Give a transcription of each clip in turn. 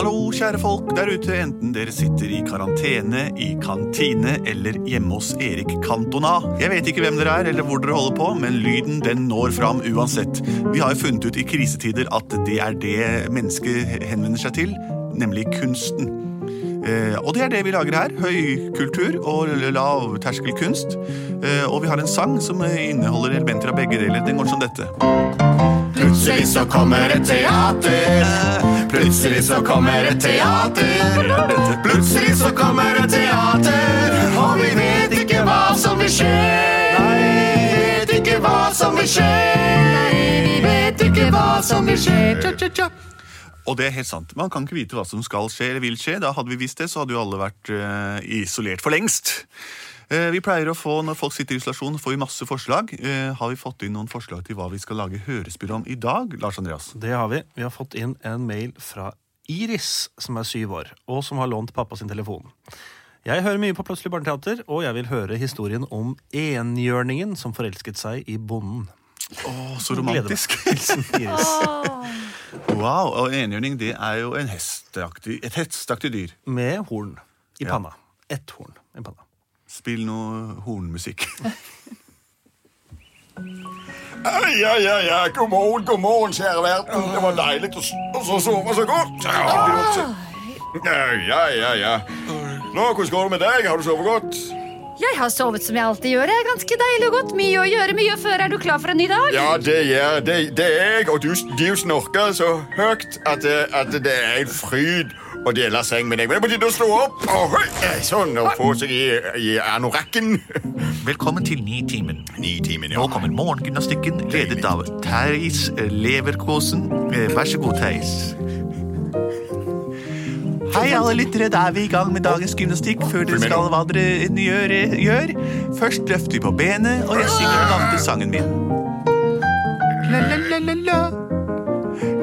Hallo, kjære folk der ute, enten dere sitter i karantene, i kantine eller hjemme hos Erik Cantona. Jeg vet ikke hvem dere er eller hvor dere holder på, men lyden den når fram uansett. Vi har jo funnet ut i krisetider at det er det mennesket henvender seg til, nemlig kunsten. Eh, og det er det vi lager her. Høykultur og lavterskelkunst. Eh, og vi har en sang som inneholder elementer av begge deler. Den går som dette. Plutselig så kommer et teater. Plutselig så kommer et teater. Plutselig så kommer et teater, og vi vet ikke hva som vil skje. Vi vet ikke hva som vil skje. Vi vet ikke hva som vil skje. Tja, tja, tja. Og det er helt sant. Man kan ikke vite hva som skal skje eller vil skje. Da hadde vi visst det, så hadde jo alle vært eh, isolert for lengst. Eh, vi pleier å få, Når folk sitter i isolasjon, får vi masse forslag. Eh, har vi fått inn noen forslag til hva vi skal lage hørespill om i dag? Lars Andreas? Det har vi. Vi har fått inn en mail fra Iris, som er syv år, og som har lånt pappa sin telefon. Jeg hører mye på Plutselig barneteater, og jeg vil høre historien om enhjørningen som forelsket seg i bonden. Å, så romantisk. Hilsen Iris. Wow, Og enhjørning det er jo en hesteaktig, et hestaktig dyr. Med horn i Ja. panna. Ett horn i panna. Spill noe hornmusikk. Ja, ja, ja. God morgen, god morgen, kjære verden. Det var deilig å sove så godt. Ja, ja, ja. ja. Nå, Hvordan går det med deg? Har du sovet godt? Jeg har sovet som jeg alltid gjør. Det er ganske deilig og godt. Mye å gjøre, mye før. Er du klar for en ny dag? Ja, det er, det, det er jeg. Og du, du snorker så høyt at, det- at det er en fryd å dele seng med deg. Men det er på tide å stå opp. Oh, sånn, og få seg i, i anorakken. Velkommen til Nitimen. Nitimen, Nå kommer morgengymnastikken ledet av Theis Leverkosen. Eh, Vær så god, Theis. Hei, alle lyttere. Da er vi i gang med dagens gymnastikk. Før dere skal hva dere gjør, gjør. Først løfter vi på benet, og jeg synger den vante sangen min. La, la, la, la, la.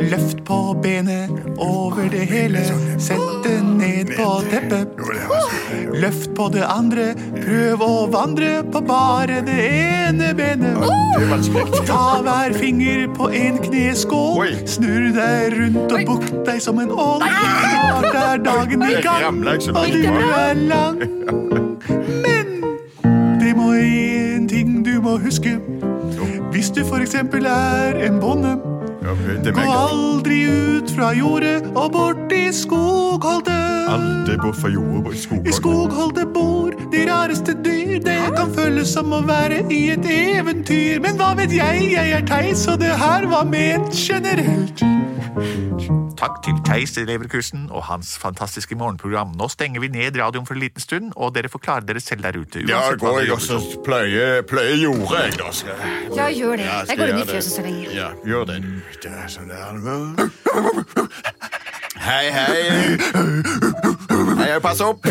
Løft på benet over det hele. Sett det ned på teppet. Løft på det andre. Prøv å vandre på bare det ene benet. Ta hver finger på en kneskål. Snurr deg rundt og bukt deg som en ål. Snart er dagen i gang, og du er lang. Men det må en ting du må huske. Hvis du eksempel er en bonde, gå aldri ut fra jordet og bort i skogholdet. Er bort fra jorda i skogholdet. I skogholdet bor de rareste dyr. Det kan føles som å være i et eventyr. Men hva vet jeg? Jeg er Theis, og det her var ment generelt. Takk til Theis Leverkusen og hans fantastiske morgenprogram. Nå stenger vi ned radioen for en liten stund, og dere får klare dere selv der ute. Ja, går jeg også som. pløyer pløye jordet, jeg, da. Skal, Ja, gjør det. Ja, Jeg går inn i fjøset så lenge. Ja, gjør det. Det er sånn der. Hei, hei. Hei, pass opp.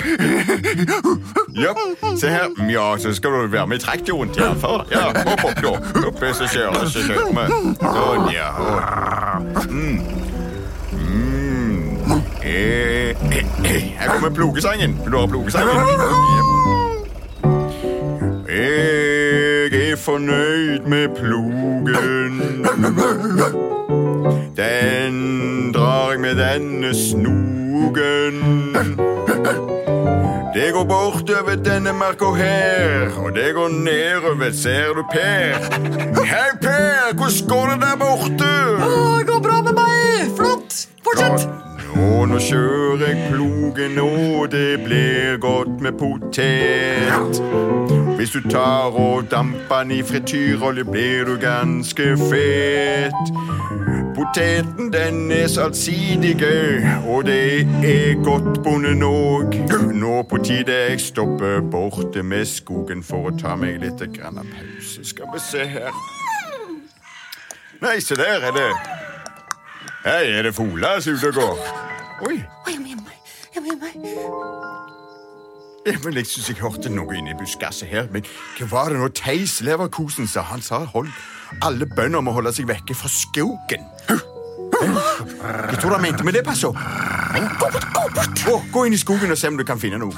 Ja, se her. Ja, så skal du være med i traktoren til for. Ja, hopp opp, da. Opp, så kjører vi. Sånn, ja. Mm. Her kommer plogesangen. Vil du ha plogesangen? Jeg er fornøyd med plogen. Den drar jeg med denne snogen. Det går bortover denne marka her, og det går nedover, ser du Per? Hei, Per, hvordan går det der borte? Det går bra med meg. Flott. Fortsett. Nå, nå kjører jeg plogen, og det blir godt med potet. Hvis du tar og damper den i frityrolje, blir du ganske fet. Poteten, den er salsidige, og det er godt bonden òg. Nå på tide jeg stopper borte med skogen for å ta meg litt grann pause. Skal vi se her. Nei, se der er det. Hei, er det fugler som er ute og går? Oi. Oi, jeg må gjemme meg. Jeg må gjemme meg. Men Jeg syns jeg hørte noe inni buskaset her. Men hva var det nå Theis Leverkosen sa? Han sa hold alle bønder må holde seg vekke fra skogen. Hva tror du han mente med det, pass opp? Gå bort, gå bort! Gå, gå inn i skogen og se om du kan finne noe.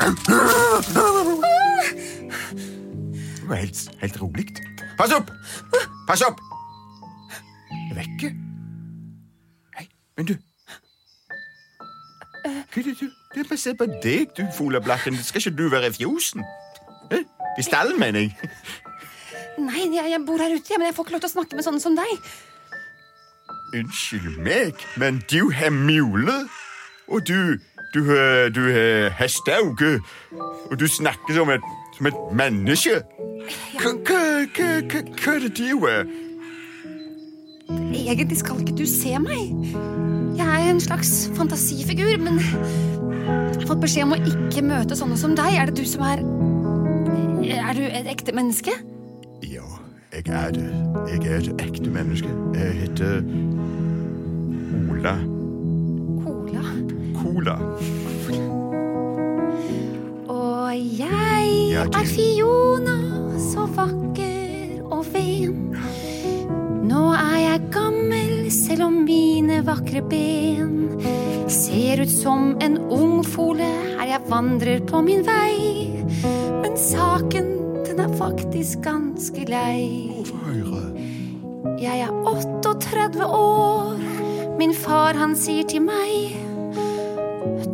Det var helt, helt rolig. Pass opp! Pass opp! Men du Hva er det du Det er basert på deg, du fugleblakken. Skal ikke du være i fjosen? I stallen, mener jeg. Nei, jeg, jeg bor her ute, men jeg får ikke lov til å snakke med sånne som deg. Unnskyld meg, men du har mule. Og du Du du har hesteauge. Og du snakker som et, som et menneske. Hva, hva, hva, hva, hva er det du er? Egentlig skal ikke du se meg. Jeg er en slags fantasifigur, men jeg har fått beskjed om å ikke møte sånne som deg. Er det du som er Er du et ekte menneske? Ja, jeg er det. Jeg er et ekte menneske. Jeg heter Ola. Cola. Cola. Og jeg er Fiona, så vakker og ven. Gammel, selv om mine vakre ben ser ut som en ung fole her jeg vandrer på min vei. Men saken, den er faktisk ganske lei. Jeg er 38 år. Min far han sier til meg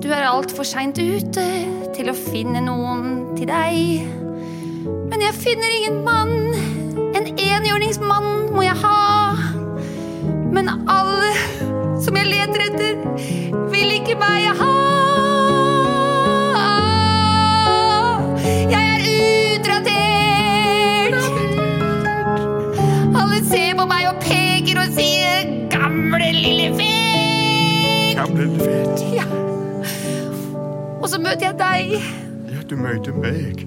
Du er altfor seint ute til å finne noen til deg. Men jeg finner ingen mann. En enhjørningsmann må jeg ha. Men alle som jeg leter etter, vil ikke meg ha. Jeg er utratert. Alle ser på meg og peker og sier 'gamle lille fet'. Gamle lille fet. Ja. Og så møter jeg deg. Ja, du møter meg.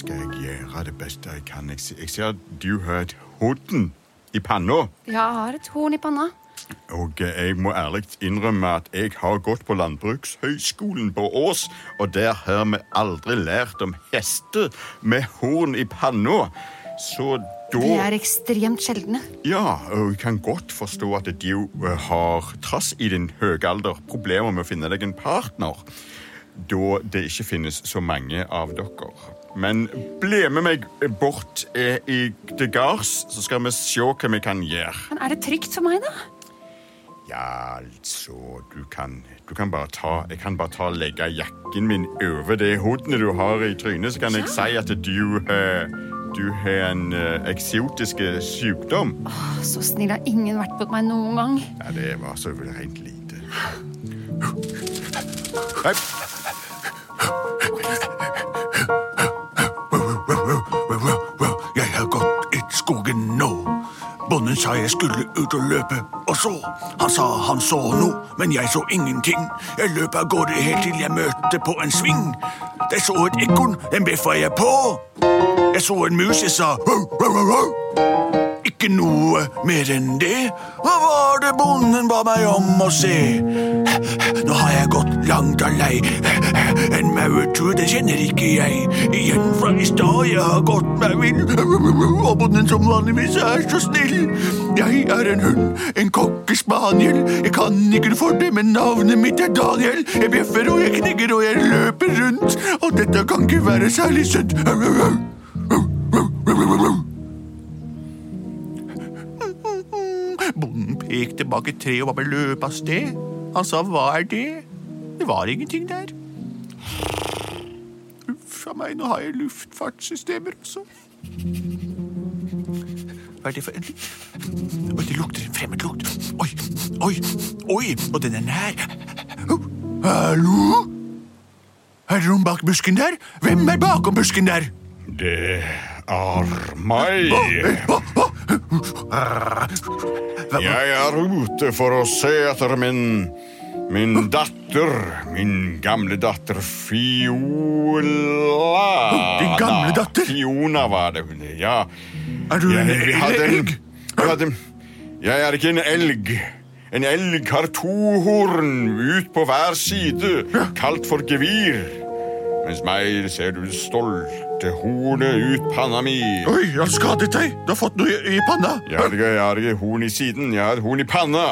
Skal jeg gjøre det beste jeg kan. Jeg, jeg ser at du har et horn i panna. Ja, jeg har et horn i panna. Og eh, jeg må ærlig innrømme at jeg har gått på Landbrukshøgskolen på Ås, og der har vi aldri lært om hester med horn i panna. Så da De er ekstremt sjeldne. Ja, og jeg kan godt forstå at du eh, har, trass i din høye alder, problemer med å finne deg en partner. Da det ikke finnes så mange av dere. Men bli med meg bort eh, i til gards, så skal vi se hva vi kan gjøre. Men er det trygt for meg, da? Ja, altså Du kan, du kan bare ta Jeg kan bare ta og legge jakken min over det hodene du har i trynet, så kan jeg si at du uh, du har en uh, eksotisk sykdom. Å, Så snill har ingen vært mot meg noen gang. Ja, det var så rent lite. Nei. Jeg har gått i skogen nå. Bonden sa jeg skulle ut og løpe, og så Han sa han så noe, men jeg så ingenting. Jeg løp av gårde helt til jeg møtte på en sving. Jeg så et ekorn, den bjeffa jeg på. Jeg så en mus, jeg sa «Rau, rau, rau, rau». Ikke noe mer enn det. Hva var det bonden ba meg om å se? Nå har jeg gått langt og lei. En maurtue, det kjenner ikke jeg. Igjen fra i stad, jeg har gått meg vill. Og bonden som vanligvis er så snill. Jeg er en hund, en kokkespaniel. Jeg kan ikke for det, men navnet mitt er Daniel. Jeg bjeffer og jeg knigger og jeg løper rundt. Og dette kan ikke være særlig søtt. Bonden pekte bak et tre og var på løpet av sted. Han sa, hva er det? Det var ingenting der. Uff a meg, nå har jeg luftfartssystemer også. Hva er det for en Oi, det lukter en fremmed lukt. Oi, oi, oi, og den er nær. Oh, Hallo? Er det noen bak busken der? Hvem er bakom busken der? Det er meg. Oh, å, Jeg er ute for å se etter min Min datter. Min gamle datter Fiola. Din gamle datter? Fiona var det. hun, Ja. Er du en elg? jeg er ikke en elg. En elg har to horn ut på hver side, kalt for gevir. Mens meg ser du det stolte hornet ut panna mi. Oi, jeg har skadet deg. Du har fått noe i, i panna. Jeg har ikke, jeg har ikke horn i siden, jeg har horn i panna.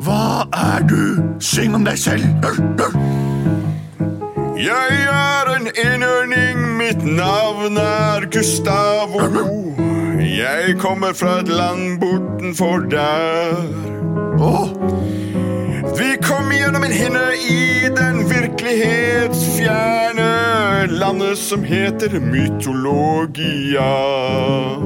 Hva er du? Syng om deg selv. Jeg er en enhjørning, mitt navn er Gustavo. Jeg kommer fra et land bortenfor der. Vi kom gjennom en hinne i den virkelighetsfjerne landet som heter mytologia.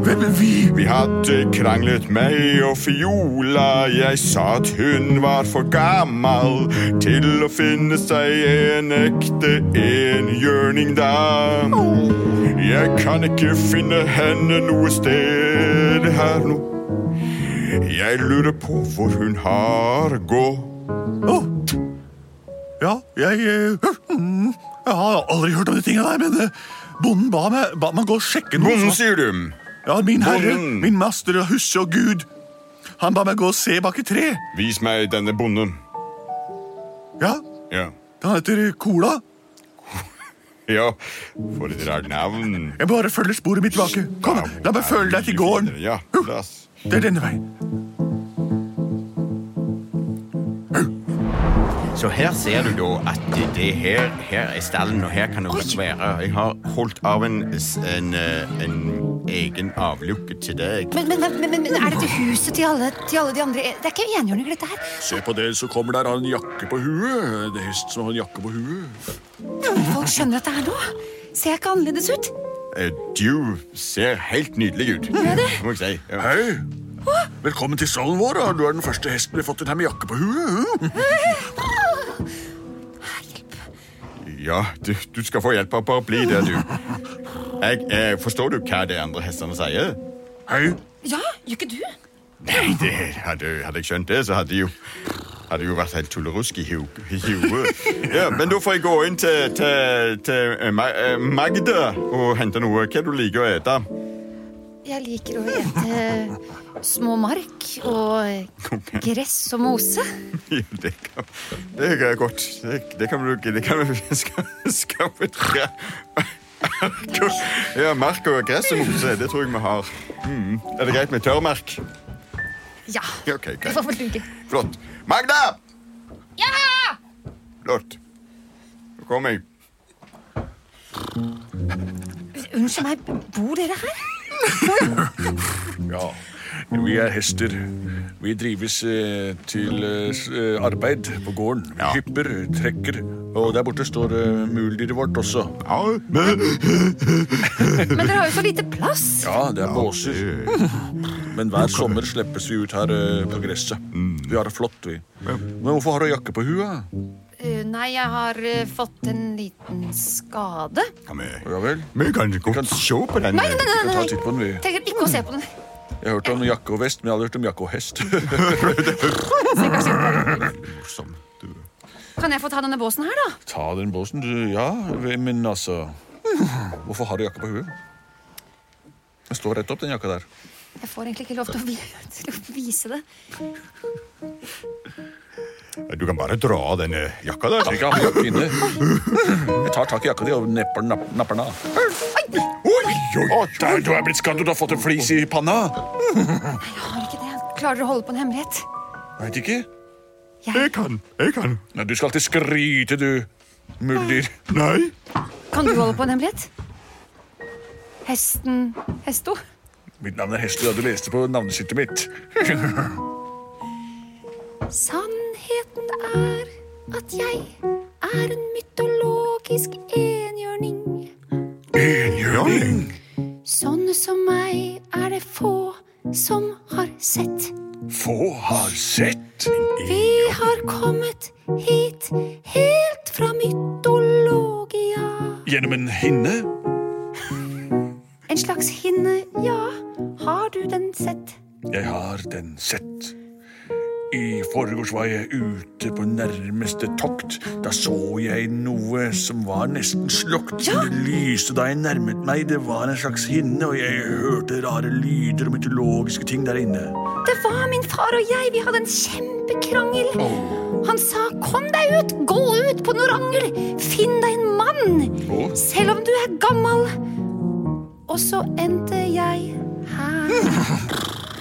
Hvem er vi? Vi hadde kranglet meg og Fiola. Jeg sa at hun var for gammel til å finne seg en ekte enhjørning da. Jeg kan ikke finne henne noe sted her nå. Jeg lurer på hvor hun har gått. Å. Ja, jeg eh, mm, Jeg har aldri hørt om de tingene der, men eh, bonden ba meg, ba meg gå og sjekke noe. Bonden, sier du? Ja, min herre, Bonden. min master og husse og gud. Han ba meg gå og se bak i tre. Vis meg denne bonden. Ja, Ja. han heter Cola. Ja, for et rart navn. Jeg bare følger sporet mitt tilbake. Kom, la meg følge deg til gården. Ja, la oss. Det er denne veien. Så her ser du da at det her, her er stallen, og her kan du godt være. Jeg har holdt av en, en, eh, en egen avlukke til deg. Men, men, men, men, men er dette huset til alle, til alle de andre? Det er ikke enhjørninger, dette her. Se på det, så kommer der en jakke på huet. Det er hest som har en jakke på huet. Folk skjønner dette her nå. Ser jeg ikke annerledes ut? Eh, Du ser helt nydelig ut. Gjør det? Må jeg si. Ja. Hei! Velkommen til stallen vår. Du er den første hesten vi har fått inn her med jakke på huet. Ja, du, du skal få hjelp av bare bli der, du. Jeg, jeg, forstår du hva de andre hestene sier? Hei. Ja, gjør ikke du? Nei, det hadde, hadde jeg skjønt det, så hadde jeg jo hadde jo vært helt tullerusk i hu- huet. Ja, men da får jeg gå inn til, til, til eh, eh, Magda og hente noe. Hva du liker å ete? Jeg liker å ete små mark og gress og mose. Det kan, det er godt. Det, det kan vi Det kan vi skal tre. Ja, mark og gress og mose, det tror jeg vi har. Mm. Er det greit med tørrmark? Ja, Okay, det får vel duge. Flott. Magda! Ja! Flott. Nå kommer jeg. Unnskyld meg, bor dere her? Ja, vi er hester. Vi drives eh, til eh, arbeid på gården. Vi Ja. hypper, trekker, og der borte står eh, muldyret vårt også. Ja, men Men dere har jo så lite plass. Ja, det er båser. Men hver sommer slippes vi ut her eh, på gresset. Vi har det flott, vi. Men hvorfor har du jakke på huet? Eh, nei, jeg har eh, fått en liten skade. Ja, men, Ja vel? vi kan godt kan- se på den. Nei, nei, nei, nei, nei. på den, vi. Trenger ikke å se på den. Jeg har hørt om jakke og vest, men jeg har hørt om jakke og hest. Kan jeg få ta denne båsen her, da? Ta den båsen, du. Ja, men altså Hvorfor har du jakke på huet? Den står rett opp, den jakka der. Jeg får egentlig ikke lov til å vise det. Du kan bare dra av denne jakka der. Jeg inne. Jeg tar tak i jakka di og nepper, napp, napper den av. Oi, oi. Å, der, du er blitt skadd, og du har fått en flis i panna. Jeg har ikke det. Jeg klarer å holde på en hemmelighet. Veit ikke. Jeg kan. Jeg kan. Nei, du skal alltid skryte, du. Muldyr. Nei. Kan du holde på en hemmelighet? Hesten Hesto? Mitt navn er Hesto, ja, du leste på navneskiltet mitt. Sannheten er at jeg er en mytologisk enhjørning. Enhjørning. Sånne som meg er det få som har sett. Få har sett. Vi har kommet hit helt fra mytologia. Gjennom en hinne. En slags hinne, ja. Har du den sett? Jeg har den sett. I forgårs var jeg ute på nærmeste tokt. Da så jeg noe som var nesten slokt. Ja. Det lyste da jeg nærmet meg. Det var en slags hinne, og jeg hørte rare lyder og mytologiske ting der inne. Det var min far og jeg. Vi hadde en kjempekrangel. Han sa 'kom deg ut, gå ut på Norangel, finn deg en mann', oh. selv om du er gammel. Og så endte jeg her.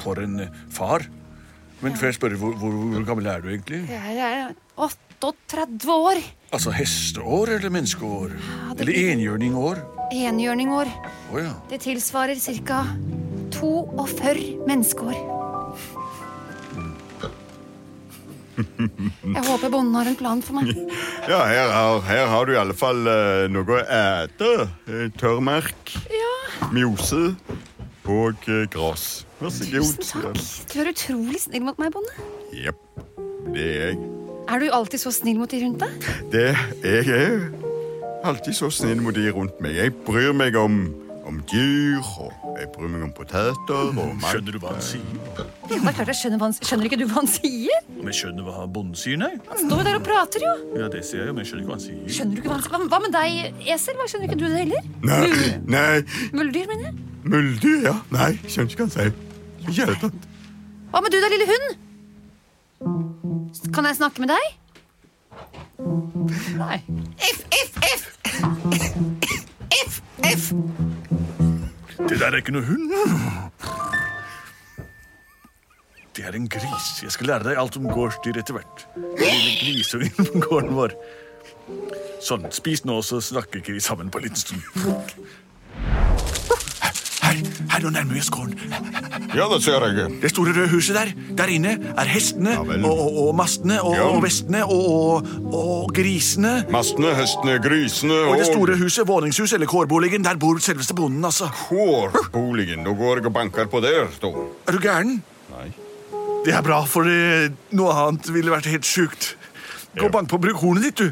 For en far. Men før jeg spør, hvor, hvor, hvor gammel er du egentlig? Jeg er 38 år. Altså hesteår eller menneskeår? det Eller enhjørningår? Enhjørningår. Oh, ja. Det tilsvarer ca. 42 menneskeår. Jeg håper bonden har en plan for meg. Ja, her har, her har du i alle fall eh, noe å ete. Tørrmerk Ja mjose og gress. Vær så god. Tusen takk. Du er utrolig snill mot meg, bonde. Jepp, det er jeg. Er du alltid så snill mot de rundt deg? Det jeg er alltid så snill mot de rundt meg. Jeg bryr meg om, om dyr, og jeg bryr meg om poteter og mat. Skjønner du hva han sier? Ja, det er klart jeg skjønner, hva han, skjønner ikke du hva han sier? Om jeg skjønner hva bonden sier, nei? Han står jo der og prater, jo. Ja, det sier jeg, men jeg skjønner ikke hva han sier. Skjønner du ikke Hva han sier? Hva, hva med deg, esel? Hva Skjønner ikke du det heller? Nei, nei, Muldyr, mener jeg. Muldyr, ja. Nei, skjønner ikke hva han sier. Ikke i det hele tatt. Hva med du da, lille hund? Kan jeg snakke med deg? Nei. If, if, if! If, if! Det der er ikke noe hund. Det er en gris. Jeg skal lære deg alt om gårdsdyr etter hvert. Lille grisungen på gården vår. Sånn, spis nå, så snakker ikke vi sammen på en liten stund. Her, her nå nærmer vi oss gården. Ja, det ser jeg. Det store røde huset der, der inne er hestene Ja og, og, og mastene og, Ja. og vestene og, og, og grisene. Mastene, hestene, grisene Og i det store huset, våningshuset eller kårboligen, der bor selveste bonden, altså. Kårboligen. Nå går jeg og banker på der, da. Er du gæren? Nei. Det er bra, for noe annet ville vært helt sjukt. Gå og bank på, bruk hornet ditt, du.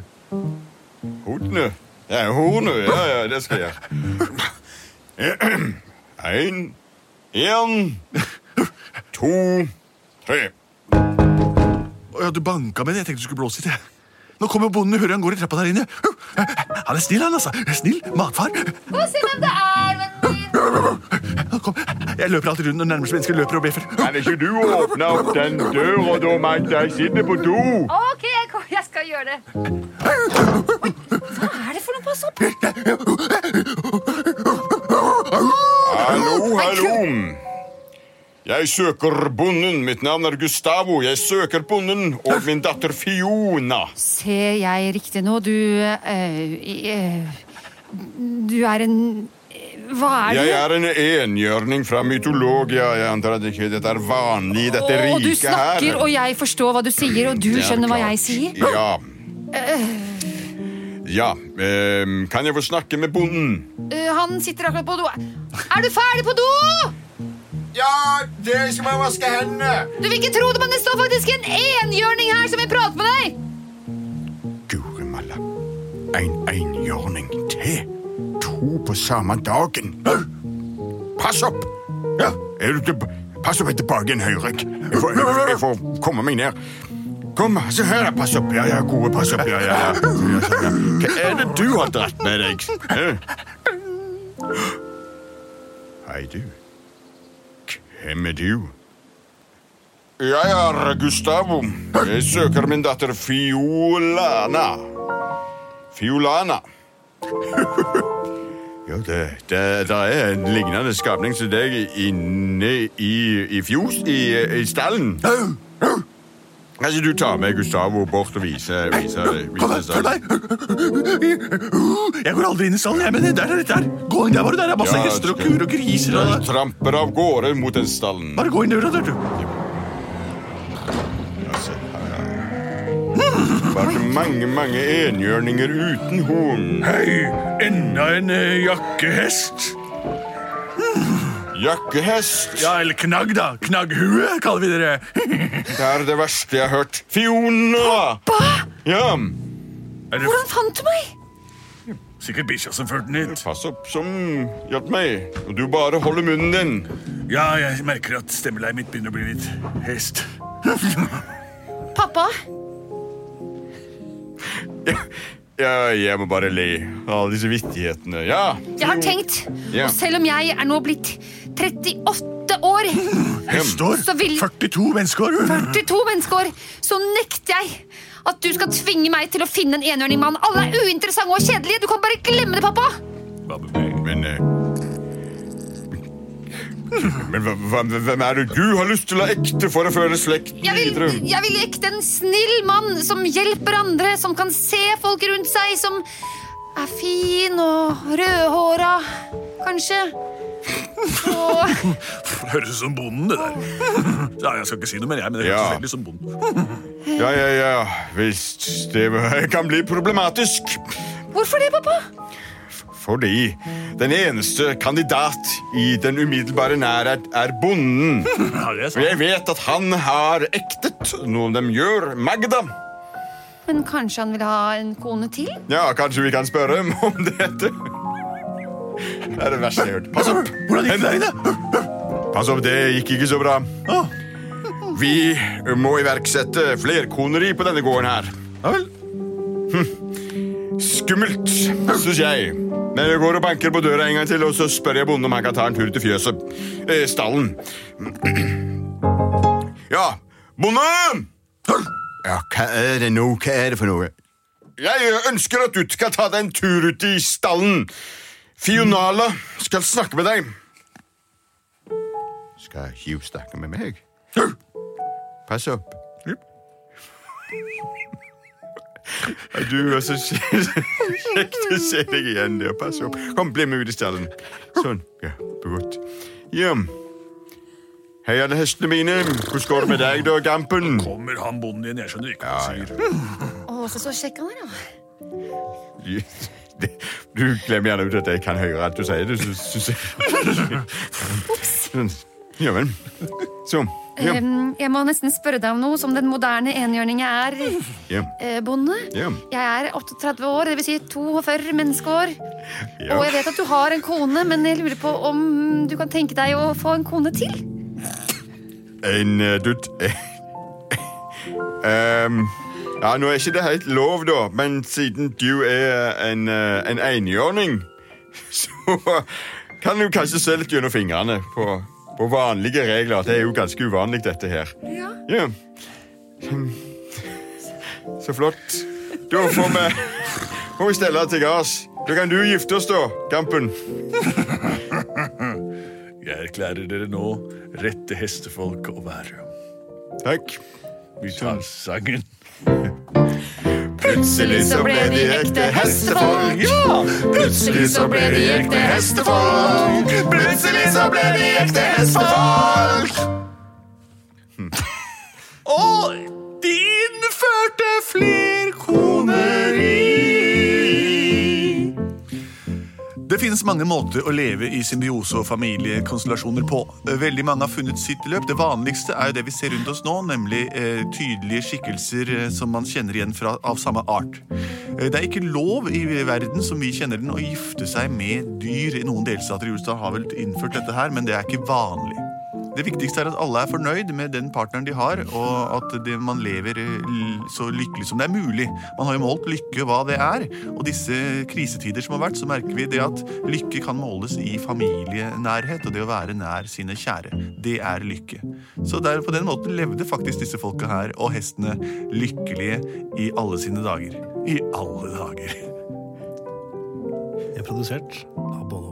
Hornet? Ja, hornet. Ja, ja, det skal jeg En, en, to, tre. Ja, du banka med den. Jeg tenkte du skulle blåse litt. Nå kommer bonden, hører han går i trappa der inne. Han er snill, han, altså. Snill matfar. Få se hvem det er, vennen min. Kom. Jeg løper alltid rundt når nærmeste menneske løper og bjeffer. Kan ikke du åpne opp den døra, da, Magda? Jeg sitter på do. Ok, jeg, jeg skal gjøre det. Jeg søker bonden. Mitt navn er Gustavo. Jeg søker bonden og min datter Fiona. Ser jeg riktig nå? Du eh, eh, Du er en eh, Hva er det? Jeg er en enhjørning fra mytologia. Jeg antar at ikke dette er vanlig i dette Og du snakker, her. og jeg forstår hva du sier, og du er skjønner hva jeg sier? Ja. Ja. ehm, kan jeg få snakke med bonden? Eh, han sitter akkurat på do. Er du ferdig på do? Ja, det skal man vaske hendene. Du vil ikke tro det, men det står faktisk en enhjørning her som vil prate med deg! Guri malla. En enhjørning til. To på samme dagen. Pass opp! Ja. Pass opp tilbake igjen, Høyrek. Jeg får, jeg, jeg får komme meg ned. Kom, se her. Pass opp. Ja, ja, gode, pass opp. Ja, ja. Hva er det du har dratt med deg? Hei, du. Hvem er du? Jeg er Gustavo. Jeg søker min datter Fiolana. Fiolana. Ja, det, det, det er en lignende skapning som deg inne i, i fjos, i, i stallen. Kanskje du tar med Gustavo bort og viser, viser, Kom viser følg deg? Jeg går aldri inn i stallen, jeg, men der er det der. Gå inn der, bare. Der er masse Ja, hester og kuer og griser. Jeg Og... tramper av gårde mot den stallen. Bare gå inn døra der, du. Altså, Vært mange, mange enhjørninger uten horn. Hei, enda en eh, jakkehest. Jakkehest. Ja, eller knagg, da. Knagghue, kaller vi dere. Det er det verste jeg har hørt. Fiona! Pappa! Ja, Du... Hvordan fant du meg? sikkert bikkja som førte den hit? pass opp som hjalp meg. Og du bare holder munnen din. Ja, jeg merker at stemmeleiet mitt begynner å bli litt hest. Pappa? Ja, jeg må bare le av alle disse vittighetene. Ja. Jeg har tenkt, Ja. og selv om jeg er nå blitt 38 år. Så vil- 42 mennesker. 42 menneskeår, så nekter jeg at du skal tvinge meg til å finne en enhjørningmann. Alle er uinteressante og kjedelige. Du kan bare glemme det, pappa. Men eh, Men hvem er det du har lyst til å ekte for å føle slekt Jeg vil, jeg vil ekte en snill mann som hjelper andre, som kan se folk rundt seg, som er fin og rødhåra, kanskje. Og Høres ut som bonden, det der. Ja, jeg skal ikke si noe mer, jeg, men det høres Ja. veldig som bonden. Ja, ja, ja, visst. Det kan bli problematisk. hvorfor det, pappa? Fordi den eneste kandidat i den umiddelbare nærhet er bonden. Og jeg vet at han har ektet noe de gjør, Magda. Men kanskje han vil ha en kone til? Ja, kanskje vi kan spørre ham om dette. Det er det verste jeg har hørt. Pass opp! Hvordan gikk det deg, Pass opp, det gikk ikke så bra. Vi må iverksette flerkoneri på denne gården her. Ja vel. Skummelt, syns jeg. Men jeg går og banker på døra en gang til, og så spør jeg bonden om han kan ta en tur til fjøset. Eh, stallen. Ja, bonde! Ja, hva er det nå? Hva er det for noe? Jeg ønsker at du skal ta deg en tur ut i stallen. Fionala skal snakke med deg. Skal Hugh snakke med meg? Pass opp. Du er så kjekt å se deg igjen. der. Pass opp. Kom, bli med ut i stallen. Sånn. Ja, godt. Ja. Hei, alle hestene mine. Hvordan går det med deg, da, Gampen? Kommer han bonden igjen? Jeg skjønner ikke hva han sier. Å, så, så kjekk han er, da. Du, glemmer gjerne ut at jeg kan høre at du sier det. Så. Ja vel. Så. Ja. Jeg må nesten spørre deg om noe som den moderne enhjørning jeg er, Ja. eh, bonde. Ja. Jeg er 38 år, det vil si 42 menneskeår. Og jeg vet at du har en kone, men jeg lurer på om du kan tenke deg å få en kone til? En uh, dutt Ehm, Ja, nå er ikke det helt lov, da, men siden du er en, uh, en enhjørning, så kan du kanskje se litt gjennom fingrene på, på vanlige regler. Det er jo ganske uvanlig, dette her. Ja. Ja. Så flott. Da får vi, får vi stelle til gards. Da kan du gifte oss, da, Kampen. Jeg erklærer dere nå rette hestefolk å være. Takk. Vi tar sangen. Plutselig så ble de ekte hestefolk. Ja! Plutselig så ble de ekte hestefolk. Plutselig så ble de ekte hestefolk. Finnes mange måter å leve i symbiose og familiekonstellasjoner på. Veldig mange har funnet sitt løp. Det vanligste er jo det vi ser rundt oss nå, nemlig eh, tydelige skikkelser eh, som man kjenner igjen fra, av samme art. Eh, det er ikke lov i verden som vi kjenner den, å gifte seg med dyr. I noen delstater i USA har vel innført dette her, men det er ikke vanlig. Det viktigste er at alle er fornøyd med den partneren de har, og at det, man lever eh, så lykkelig som det er mulig. Man har jo målt lykke hva det er, og disse krisetider som har vært, så merker vi det at lykke kan måles i familienærhet, og det å være nær sine kjære. Det er lykke. Så der, på den måten levde faktisk disse folka her og hestene lykkelige i alle sine dager. I alle dager. er produsert av både